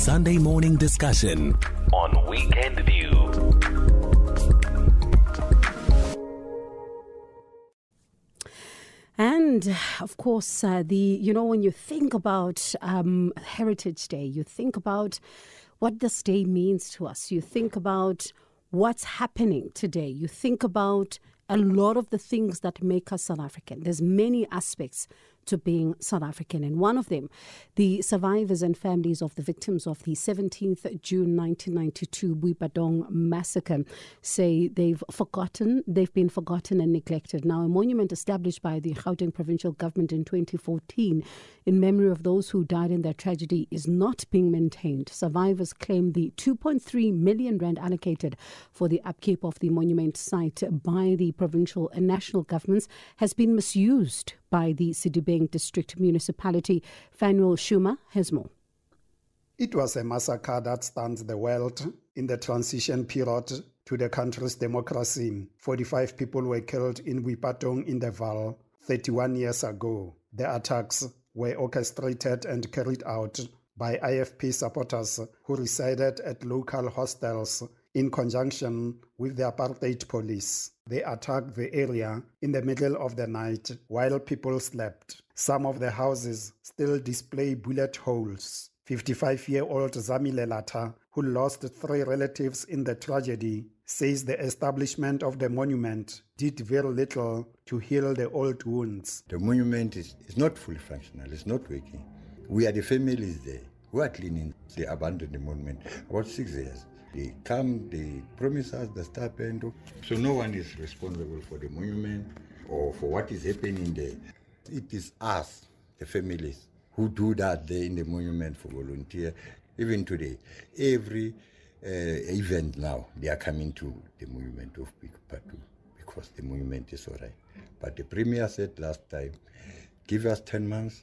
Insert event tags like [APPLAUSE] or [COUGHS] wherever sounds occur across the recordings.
Sunday morning discussion on Weekend View. And of course, uh, the you know when you think about um, Heritage Day, you think about what this day means to us. You think about what's happening today. You think about a lot of the things that make us South African. There's many aspects to being South African, and one of them, the survivors and families of the victims of the 17th June 1992 Boipatong massacre say they've forgotten, they've been forgotten and neglected. Now, a monument established by the Gauteng provincial government in 2014 in memory of those who died in that tragedy is not being maintained. Survivors claim the 2.3 million rand allocated for the upkeep of the monument site by the provincial and national governments has been misused by the Sidibeng district municipality. Fanuel Schumer has more. It was a massacre that stunned the world in the transition period to the country's democracy. 45 people were killed in Boipatong in the Vaal 31 years ago. The attacks were orchestrated and carried out by IFP supporters who resided at local hostels in conjunction with the apartheid police. They attacked the area in the middle of the night while people slept. Some of the houses still display bullet holes. 55 year old Zamile Lata, who lost three relatives in the tragedy, says the establishment of the monument did very little to heal the old wounds. The monument is, is not fully functional, it's not working. We are the families there who are cleaning. They abandoned the monument about six years. They come, they promise us the stipend. So no one is responsible for the monument or for what is happening there. It is us, the families, who do that there in the monument for volunteer. Even today, every uh, event now, they are coming to the monument of Big Patu because the monument is all right. But the premier said last time, give us 10 months,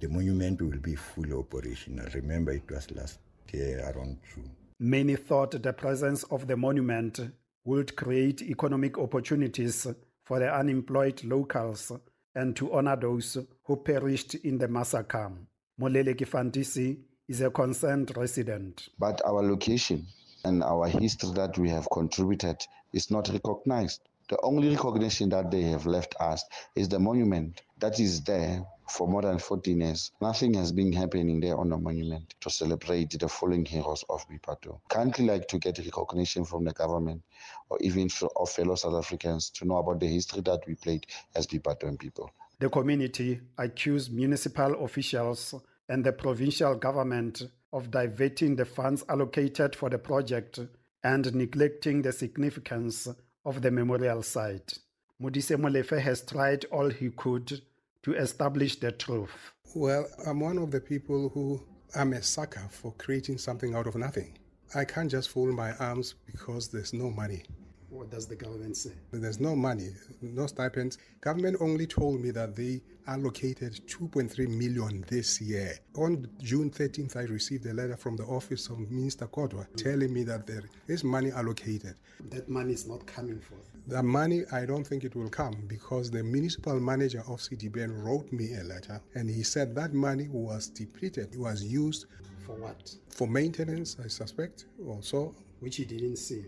the monument will be fully operational. Remember, it was last year around June. Many thought the presence of the monument would create economic opportunities for the unemployed locals and to honor those who perished in the massacre. Molele Kifantisi is a concerned resident. But our location and our history that we have contributed is not recognized. The only recognition that they have left us is the monument that is there for more than 14 years. Nothing has been happening there on the monument to celebrate the fallen heroes of Bipato. Currently like to get recognition from the government or even of fellow South Africans to know about the history that we played as Bipato people. The community accused municipal officials and the provincial government of diverting the funds allocated for the project and neglecting the significance of the memorial site. Modise Molefe has tried all he could to establish the truth. Well, I'm one of the people who am a sucker for creating something out of nothing. I can't just fold my arms because there's no money. What does the government say? There's no money, no stipends. Government only told me that they allocated 2.3 million this year. On June 13th, I received a letter from the office of Minister Kodwa telling me that there is money allocated. That money is not coming forth. The money, I don't think it will come because the municipal manager of CDBN wrote me a letter and he said that money was depleted. It was used For what? for maintenance, I suspect, also. Which he didn't see.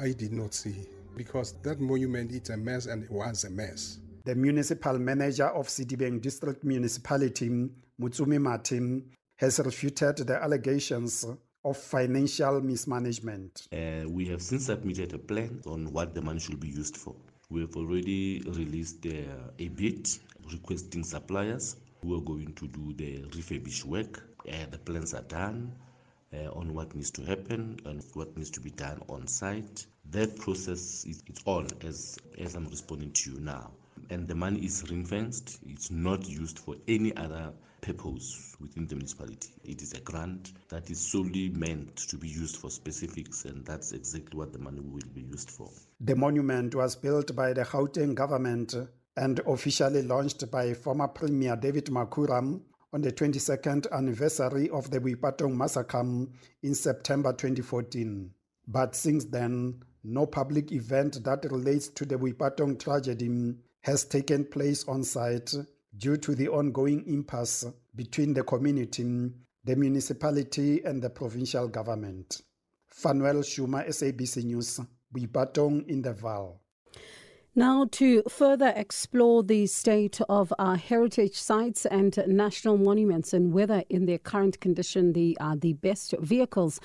I did not see because that monument is a mess and it was a mess. The municipal manager of Sidibeng District Municipality, Mutsumi Martin, has refuted the allegations of financial mismanagement. Uh, we have since submitted a plan on what the money should be used for. We have already released uh, a bid requesting suppliers who are going to do the refurbish work. Uh, the plans are done uh, on what needs to happen and what needs to be done on site. That process is it's on as, as I'm responding to you now. And the money is ring fenced, it's not used for any other purpose within the municipality. It is a grant that is solely meant to be used for specifics, and that's exactly what the money will be used for. The monument was built by the Gauteng government and officially launched by former Premier David Makuram on the 22nd anniversary of the Boipatong massacre in September 2014. But since then, no public event that relates to the Boipatong tragedy has taken place on site due to the ongoing impasse between the community, the municipality, and the provincial government. Fanuel Shuma, SABC News, Boipatong in the Val. Now, to further explore the state of our heritage sites and national monuments and whether, in their current condition, they are the best vehicles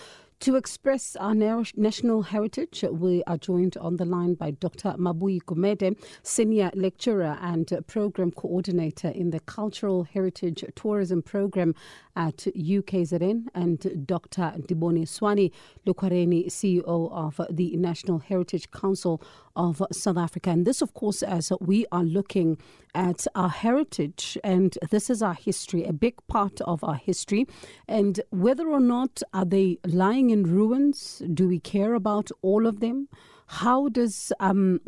to express our national heritage, we are joined on the line by Dr. Mabui Gumede, Senior Lecturer and Program Coordinator in the Cultural Heritage Tourism Program at UKZN, and Dr. Ndiboniswani Lukwareni, CEO of the National Heritage Council of South Africa. And this, of course, as we are looking at our heritage, and this is our history, a big part of our history, and whether or not are they lying in ruins? Do we care about all of them? How does um,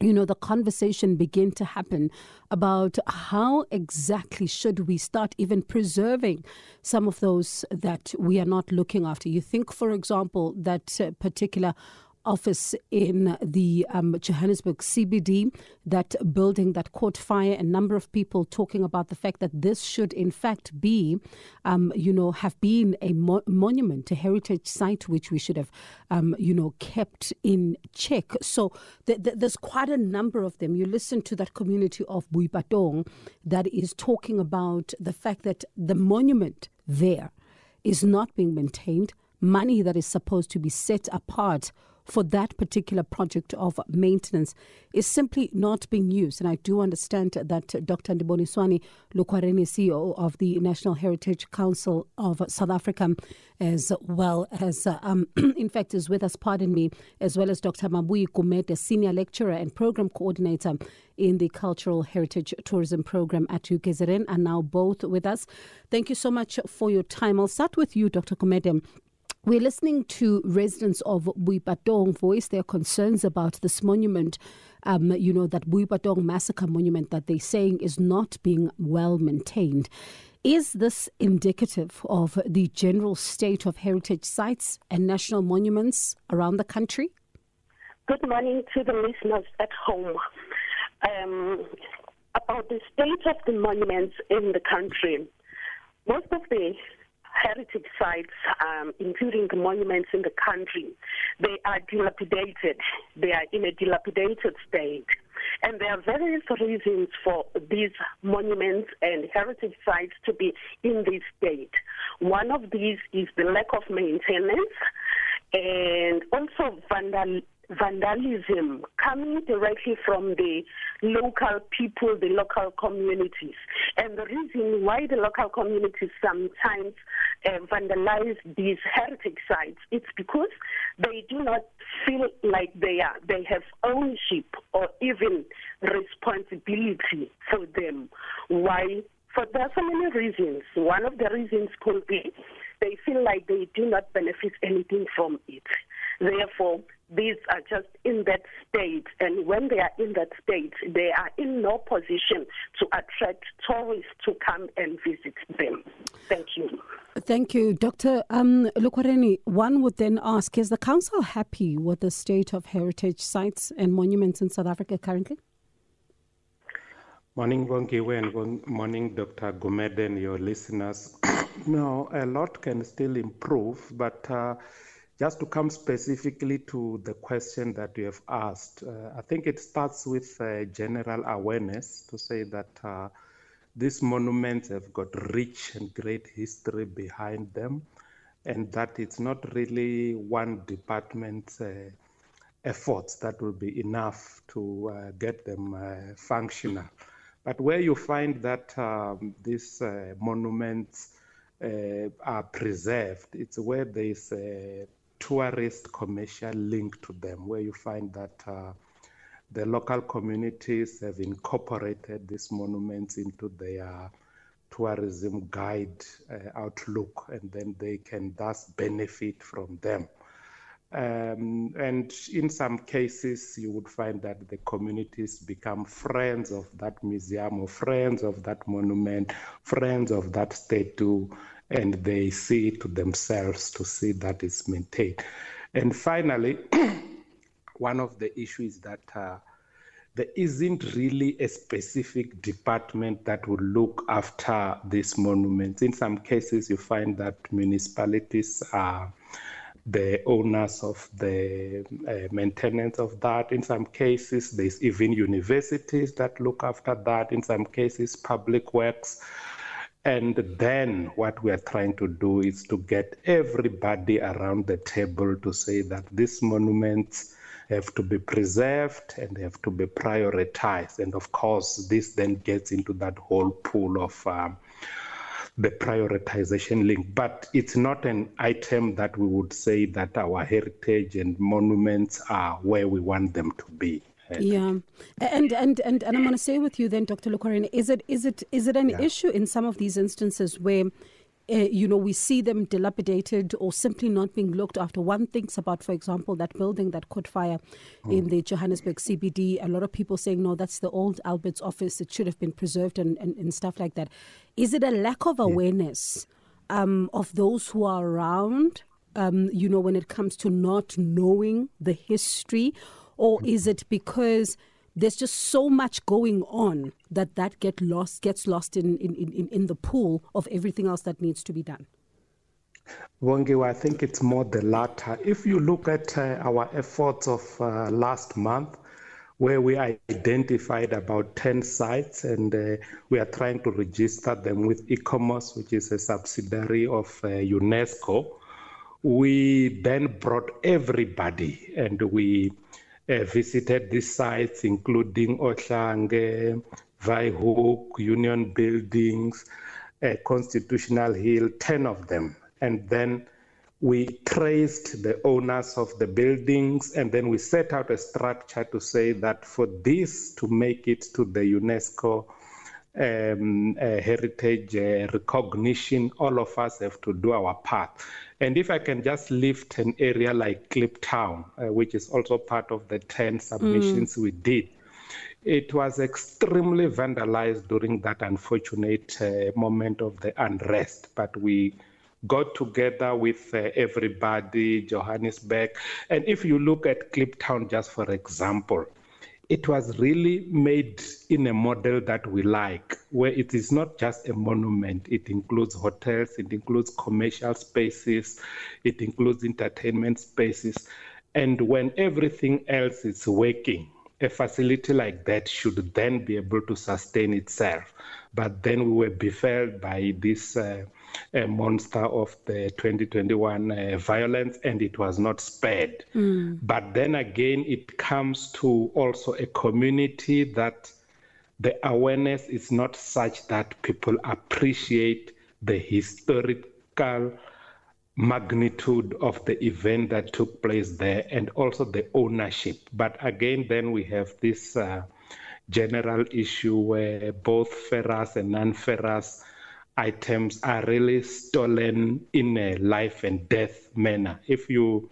you know the conversation begin to happen about how exactly should we start even preserving some of those that we are not looking after you think for example that particular office in the um, Johannesburg CBD, that building that caught fire, a number of people talking about the fact that this should, in fact, be, um, you know, have been a mo- monument, a heritage site, which we should have, um, you know, kept in check. So th- th- there's quite a number of them. You listen to that community of Boipatong that is talking about the fact that the monument there is not being maintained. Money that is supposed to be set apart for that particular project of maintenance is simply not being used. And I do understand that Dr. Ndiboniswani Lukwareni, CEO of the National Heritage Council of South Africa, as well as, uh, um, [CLEARS THROAT] in fact, is with us, pardon me, as well as Dr. Mabui Gumede, Senior Lecturer and Program Coordinator in the Cultural Heritage Tourism Program at UKZN, are now both with us. Thank you so much for your time. I'll start with you, Dr. Gumede. We're listening to residents of Boipatong voice their concerns about this monument, um, you know, that Boipatong massacre monument that they're saying is not being well maintained. Is this indicative of the general state of heritage sites and national monuments around the country? Good morning to the listeners at home. Um, about the state of the monuments in the country, most of the heritage sites, um, including the monuments in the country, they are dilapidated. They are in a dilapidated state. And there are various reasons for these monuments and heritage sites to be in this state. One of these is the lack of maintenance and also vandal vandalism coming directly from the local people, the local communities. And the reason why the local communities sometimes uh, vandalize these heritage sites, it's because they do not feel like they are they have ownership or even responsibility for them. Why? For there are so many reasons. One of the reasons could be they feel like they do not benefit anything from it. Therefore, these are just in that state, and when they are in that state, they are in no position to attract tourists to come and visit them. Thank you. Thank you, Dr. Um, Lukwareni. One would then ask Is the Council happy with the state of heritage sites and monuments in South Africa currently? Morning, Bongiwe, and good morning, Dr. Gumede and your listeners. [COUGHS] no, a lot can still improve, but uh, just to come specifically to the question that you have asked, uh, I think it starts with uh, general awareness to say that uh, these monuments have got rich and great history behind them, and that it's not really one department's uh, efforts that will be enough to uh, get them uh, functional. But where you find that um, these monuments are preserved, it's where there is a tourist commercial link to them, where you find that uh, the local communities have incorporated these monuments into their tourism guide uh, outlook, and then they can thus benefit from them. Um, and in some cases, you would find that the communities become friends of that museum or friends of that monument, friends of that statue, and they see to themselves to see that it's maintained. And finally, [CLEARS THROAT] one of the issues that uh, there isn't really a specific department that will look after these monuments. In some cases, you find that municipalities are the owners of the uh, maintenance of that. In some cases, there's even universities that look after that. In some cases, public works. And then what we are trying to do is to get everybody around the table to say that these monuments have to be preserved and they have to be prioritized. And of course, this then gets into that whole pool of um, the prioritization link. But it's not an item that we would say that our heritage and monuments are where we want them to be. Yeah, and and and and I'm going to say with you then, Dr. Lukorene, is it is it is it an yeah. issue in some of these instances where uh, you know, we see them dilapidated or simply not being looked after. One thinks about, for example, that building that caught fire mm. in the Johannesburg CBD. A lot of people saying, no, that's the old Albert's office. It should have been preserved and, and, and stuff like that. Is it a lack of awareness um, of those who are around, um, you know, when it comes to not knowing the history? Or is it because there's just so much going on that that get lost gets lost in, in, in, in the pool of everything else that needs to be done. Wongiwa, I think it's more the latter. If you look at uh, our efforts of uh, last month, where we identified about 10 sites and uh, we are trying to register them with ICOMOS, which is a subsidiary of uh, UNESCO, we then brought everybody and we uh, visited these sites, including Ohlange, Vryhoek, Union Buildings, uh, Constitutional Hill, 10 of them. And then we traced the owners of the buildings, and then we set out a structure to say that for this to make it to the UNESCO um, uh, heritage uh, recognition, all of us have to do our part. And if I can just lift an area like Kliptown, uh, which is also part of the 10 submissions mm. we did, it was extremely vandalized during that unfortunate uh, moment of the unrest. But we got together with uh, everybody, Johannesburg. And if you look at Kliptown, just for example, it was really made in a model that we like, where it is not just a monument. It includes hotels, it includes commercial spaces, it includes entertainment spaces. And when everything else is working, a facility like that should then be able to sustain itself. But then we were befell by this uh, a monster of the 2021 uh, violence and it was not spared. Mm. But then again, it comes to also a community that the awareness is not such that people appreciate the historical magnitude of the event that took place there and also the ownership. But again, then we have this uh, general issue where both ferrous and non ferrous items are really stolen in a life and death manner. If you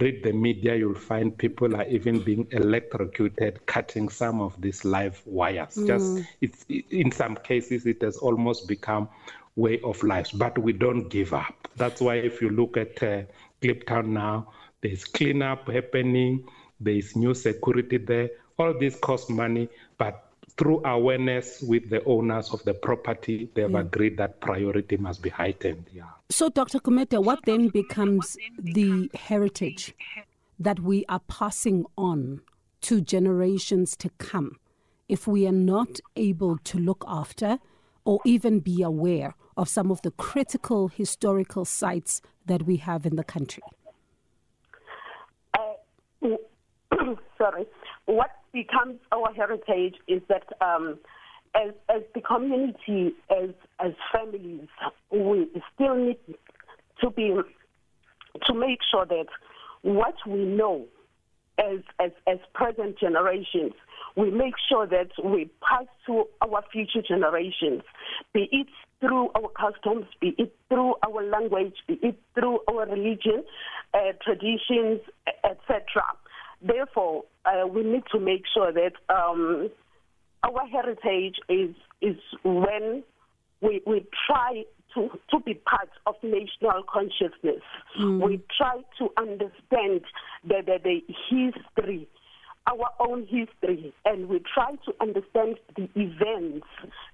read the media, you'll find people are even being electrocuted, cutting some of these live wires. Mm. Just it's in some cases, it has almost become way of life. But we don't give up. That's why if you look at uh, Kliptown now, there's cleanup happening. There's new security there. All this costs money, but through awareness with the owners of the property, they have yeah. agreed that priority must be heightened. Yeah. So, Dr. Gumede, what then becomes the heritage that we are passing on to generations to come if we are not able to look after or even be aware of some of the critical historical sites that we have in the country? Uh, sorry. What becomes our heritage is that um, as, as the community, as, as families, we still need to be to make sure that what we know as, as, as present generations, we make sure that we pass to our future generations, be it through our customs, be it through our language, be it through our religion, uh, traditions, etc. Therefore, uh, we need to make sure that um, our heritage is is when we we try to to be part of national consciousness. Mm. We try to understand the the, the history our own history and we try to understand the events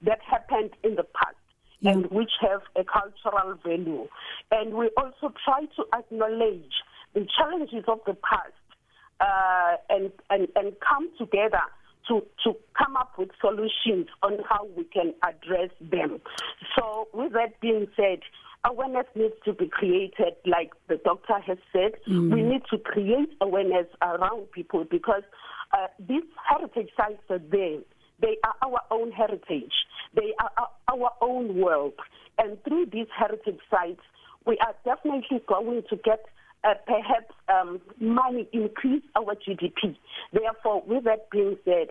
that happened in the past yeah. and which have a cultural value. And we also try to acknowledge the challenges of the past uh, and, and, and come together to, to come up with solutions on how we can address them. So, with that being said, awareness needs to be created, like the doctor has said. Mm. We need to create awareness around people because uh, these heritage sites are there. They are our own heritage. They are our own world. And through these heritage sites, we are definitely going to get uh, perhaps um, money increase our GDP. Therefore, with that being said,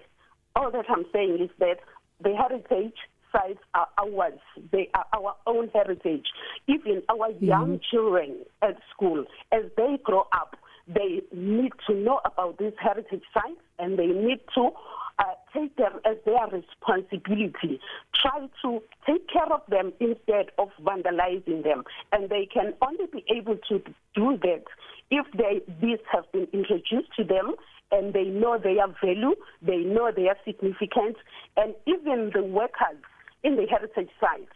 all that I'm saying is that the heritage sites are ours. They are our own heritage. Even our mm-hmm. young children at school, as they grow up, they need to know about these heritage sites and they need to uh, take them as their responsibility. Try to take care of them instead of vandalizing them. And they can only be able to do that if they, these have been introduced to them and they know their value, they know their significance, and even the workers in the heritage sites,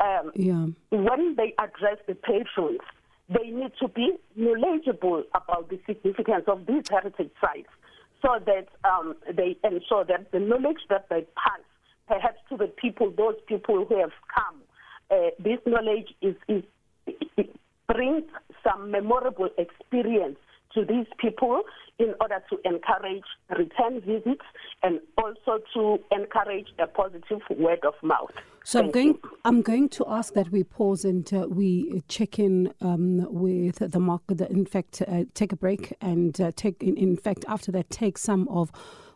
um, yeah. when they address the patrons, they need to be knowledgeable about the significance of these heritage sites so that um, they ensure that the knowledge that they pass perhaps to the people, those people who have come, uh, this knowledge is, is brings some memorable experience to these people in order to encourage return visits and also to encourage a positive word of mouth. So Thank I'm going. You. I'm going to ask that we pause and uh, we check in um, with the market. In fact, uh, take a break and uh, take. In, in fact, after that, take some of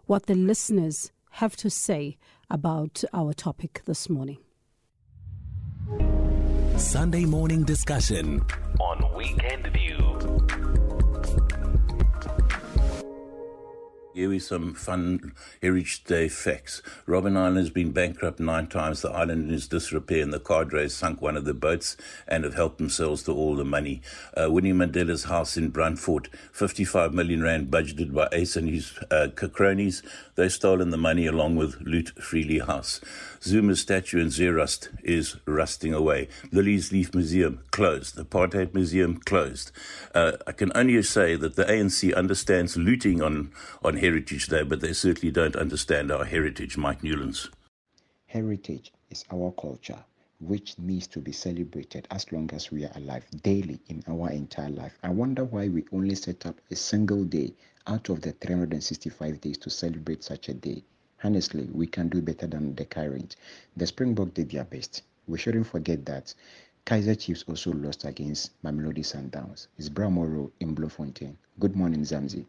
what the listeners have to say about our topic this morning. Sunday morning discussion on Weekend View. Here is some fun Heritage Day facts. Robben Island has been bankrupt nine times. The island is disrepair, and the cadres sunk one of the boats and have helped themselves to all the money. Uh, Winnie Mandela's house in Brandfort, 55 million rand budgeted by Ace and his uh, cronies. They've stolen the money along with Loot Freely House. Zuma's statue in Zeerust is rusting away. Lily's Leaf Museum closed. The Apartheid Museum closed. Uh, I can only say that the ANC understands looting on, on Heritage Day, but they certainly don't understand our heritage. Mike Newlands. Heritage is our culture which needs to be celebrated as long as we are alive daily in our entire life. I wonder why we only set up a single day out of the 365 days to celebrate such a day. Honestly, we can do better than the current. The Springbok did their best. We shouldn't forget that Kaiser Chiefs also lost against Mamelodi Sundowns. It's Bramoro in Bloemfontein. Good morning, Zamzi.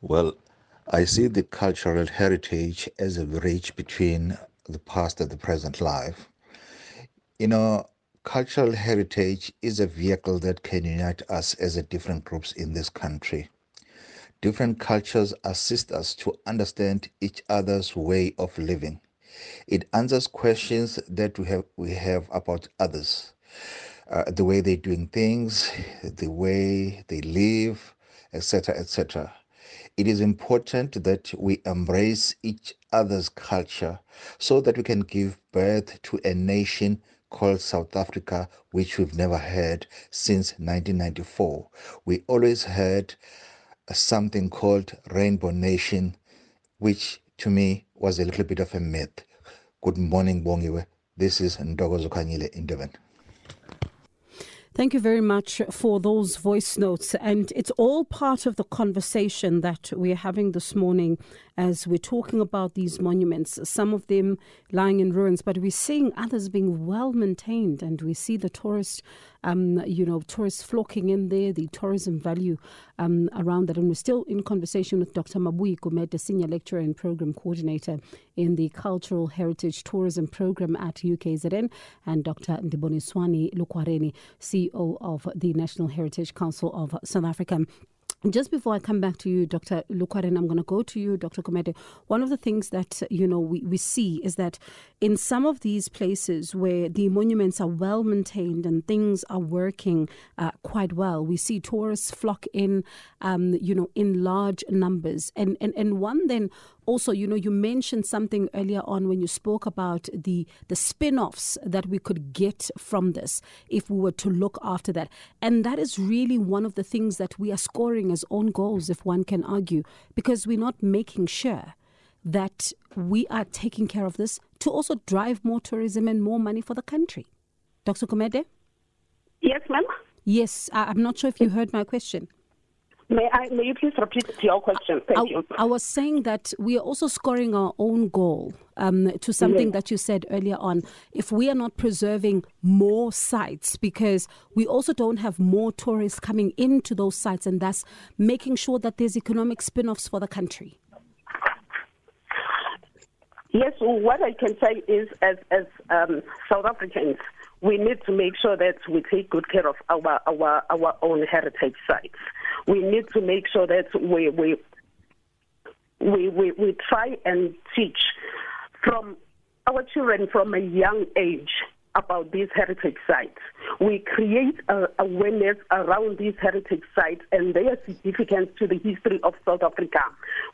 Well, I see the cultural heritage as a bridge between the past and the present life. You know, cultural heritage is a vehicle that can unite us as a different groups in this country. Different cultures assist us to understand each other's way of living. It answers questions that we have we have about others, uh, the way they're doing things, the way they live, etc., etc. It is important that we embrace each other's culture so that we can give birth to a nation called South Africa, which we've never had since 1994. We always heard something called Rainbow Nation, which to me was a little bit of a myth. Good morning, Bongiwe. This is Ndogo Zokanyile in Devon. Thank you very much for those voice notes. And it's all part of the conversation that we're having this morning as we're talking about these monuments, some of them lying in ruins, but we're seeing others being well maintained. And we see the tourist, um, you know, tourists flocking in there, the tourism value um, around that. And we're still in conversation with Dr. Mabui Gumede, Senior Lecturer and Program Coordinator in the Cultural Heritage Tourism Program at UKZN, and Dr. Ndiboniswani Lukwareni, CEO of the National Heritage Council of South Africa. Just before I come back to you, Dr. Lukwaren, I'm going to go to you, Dr. Gumede. One of the things that, you know, we, we see is that in some of these places where the monuments are well maintained and things are working uh, quite well, we see tourists flock in, um, you know, in large numbers. And, and, and one then also, you know, you mentioned something earlier on when you spoke about the the spin-offs that we could get from this if we were to look after that. And that is really one of the things that we are scoring as own goals, if one can argue, because we're not making sure that we are taking care of this to also drive more tourism and more money for the country. Dr. Gumede? Yes, ma'am. Yes, I'm not sure if you heard my question. May I? May you please repeat your question? Thank I, you. I was saying that we are also scoring our own goal um, to something Yes. that you said earlier on. If we are not preserving more sites, because we also don't have more tourists coming into those sites, and thus making sure that there's economic spin-offs for the country. Yes, what I can say is, as as um, South Africans, we need to make sure that we take good care of our our our own heritage sites. We need to make sure that we we we we, we try and teach from our children from a young age about these heritage sites. We create a awareness around these heritage sites and their significance to the history of South Africa.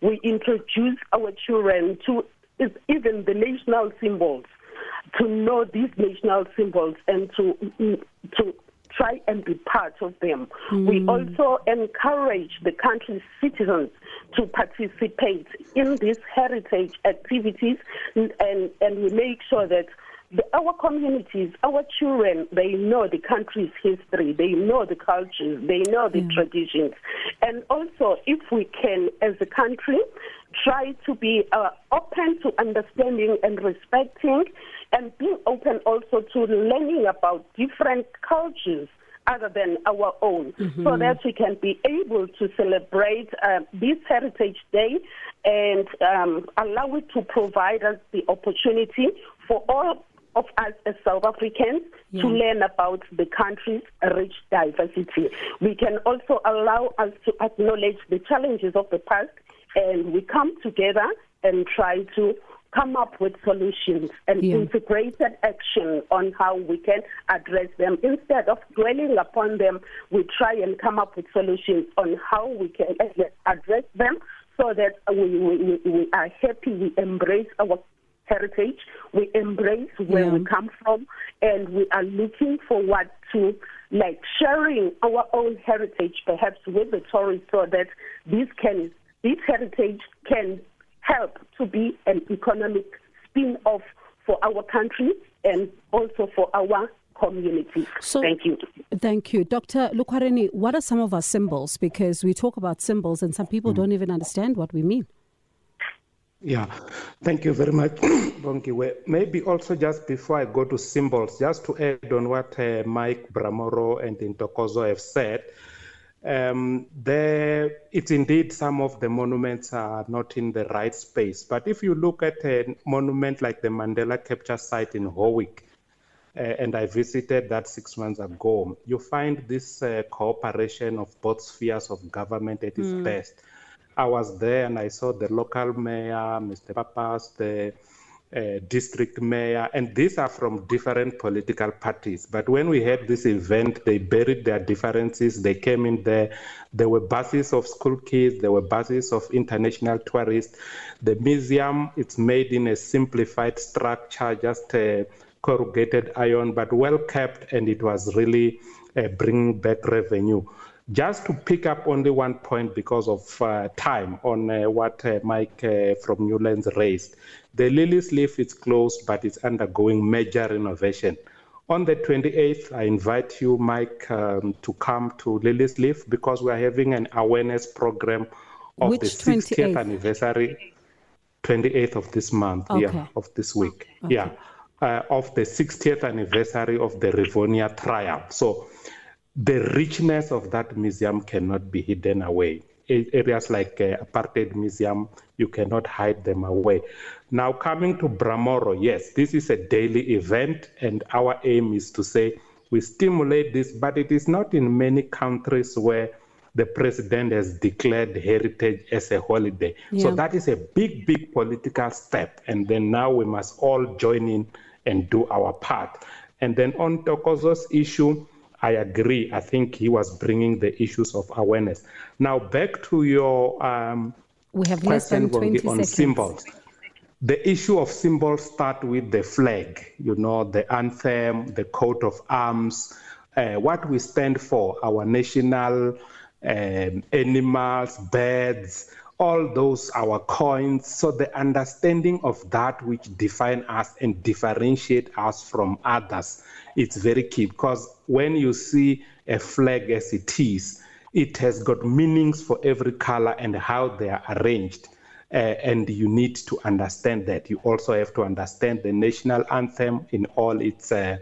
We introduce our children to even the national symbols, to know these national symbols and to to try and be part of them. We also encourage the country's citizens to participate in these heritage activities and, and, and we make sure that the, our communities, our children, they know the country's history, they know the cultures, they know the traditions. And also, if we can, as a country, try to be uh, open to understanding and respecting and being open also to learning about different cultures other than our own. So that we can be able to celebrate uh, this Heritage Day and um, allow it to provide us the opportunity for all of us as South Africans to learn about the country's rich diversity. We can also allow us to acknowledge the challenges of the past and we come together and try to come up with solutions and Yeah. integrated action on how we can address them. Instead of dwelling upon them, we try and come up with solutions on how we can address them so that we, we, we are happy, we embrace our heritage, we embrace where Yeah. we come from, and we are looking forward to like sharing our own heritage perhaps with the tourists so that this can this heritage can help to be an economic spin-off for our country and also for our community. So- Thank you. Thank you. Dr. Lukwareni, what are some of our symbols? Because we talk about symbols and some people don't even understand what we mean. Yeah, thank you very much, [COUGHS] Bongiwe. Maybe also just before I go to symbols, just to add on what uh, Mike Bramoro and Intokozo have said, um, there, it's indeed some of the monuments are not in the right space. But if you look at a monument like the Mandela Capture Site in Howick, uh, and I visited that six months ago, you find this uh, cooperation of both spheres of government at its Mm. best. I was there and I saw the local mayor, Mr. Papas, the uh, district mayor, and these are from different political parties. But when we had this event, they buried their differences. They came in there. There were buses of school kids. There were buses of international tourists. The museum, it's made in a simplified structure, just uh, corrugated iron, but well kept, and it was really uh, bringing back revenue. Just to pick up only one point because of uh, time on uh, what uh, Mike uh, from Newlands raised. The Lily's Leaf is closed, but it's undergoing major renovation. On the 28th, I invite you, Mike, um, to come to Lily's Leaf because we are having an awareness program of Which the 60th 28th? anniversary, 28th of this month, yeah, Okay. of this week, Okay. yeah, uh, of the 60th anniversary of the Rivonia trial. So the richness of that museum cannot be hidden away. Areas like uh, Apartheid Museum, you cannot hide them away. Now, coming to Bramoro, yes, this is a daily event, and our aim is to say we stimulate this, but it is not in many countries where the president has declared heritage as a holiday. Yeah. So that is a big, big political step. And then now we must all join in and do our part. And then on Tokozo's issue, I agree. I think he was bringing the issues of awareness. Now back to your um, we have less than 20 on seconds. symbols. The issue of symbols start with the flag, you know, the anthem, the coat of arms, uh, what we stand for, our national um, animals, birds, all those our coins. So the understanding of that which define us and differentiate us from others, it's very key because when you see a flag as it is, it has got meanings for every color and how they are arranged. Uh, and you need to understand that. You also have to understand the national anthem in all its uh,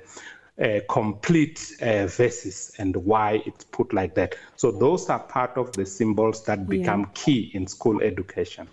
uh, complete uh, verses and why it's put like that. So those are part of the symbols that become yeah. key in school education.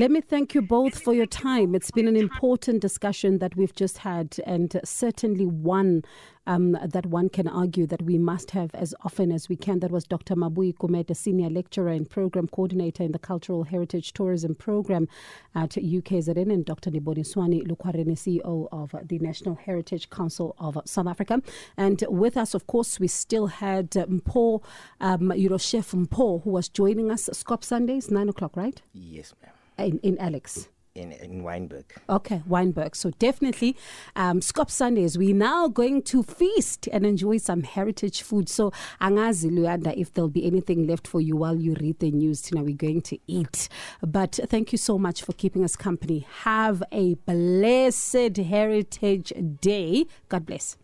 Let me thank you both for your time. It's been an important discussion that we've just had, and certainly one um, that one can argue that we must have as often as we can. That was Dr. Mabui Gumede, Senior Lecturer and Program Coordinator in the Cultural Heritage Tourism Program at UKZN, and Dr. Niboniswani Lukwarene, CEO of the National Heritage Council of South Africa. And with us, of course, we still had Mpo, um, you know, Chef Mpo, who was joining us. Scop Sundays, 9 o'clock, right? Yes, ma'am in, in Alex? In, in Wynberg. Okay, Wynberg. So definitely, um, Scop Sundays, we're now going to feast and enjoy some heritage food. So, angazi Luyanda, if there'll be anything left for you while you read the news, Tina, we're going to eat. But thank you so much for keeping us company. Have a blessed Heritage Day. God bless.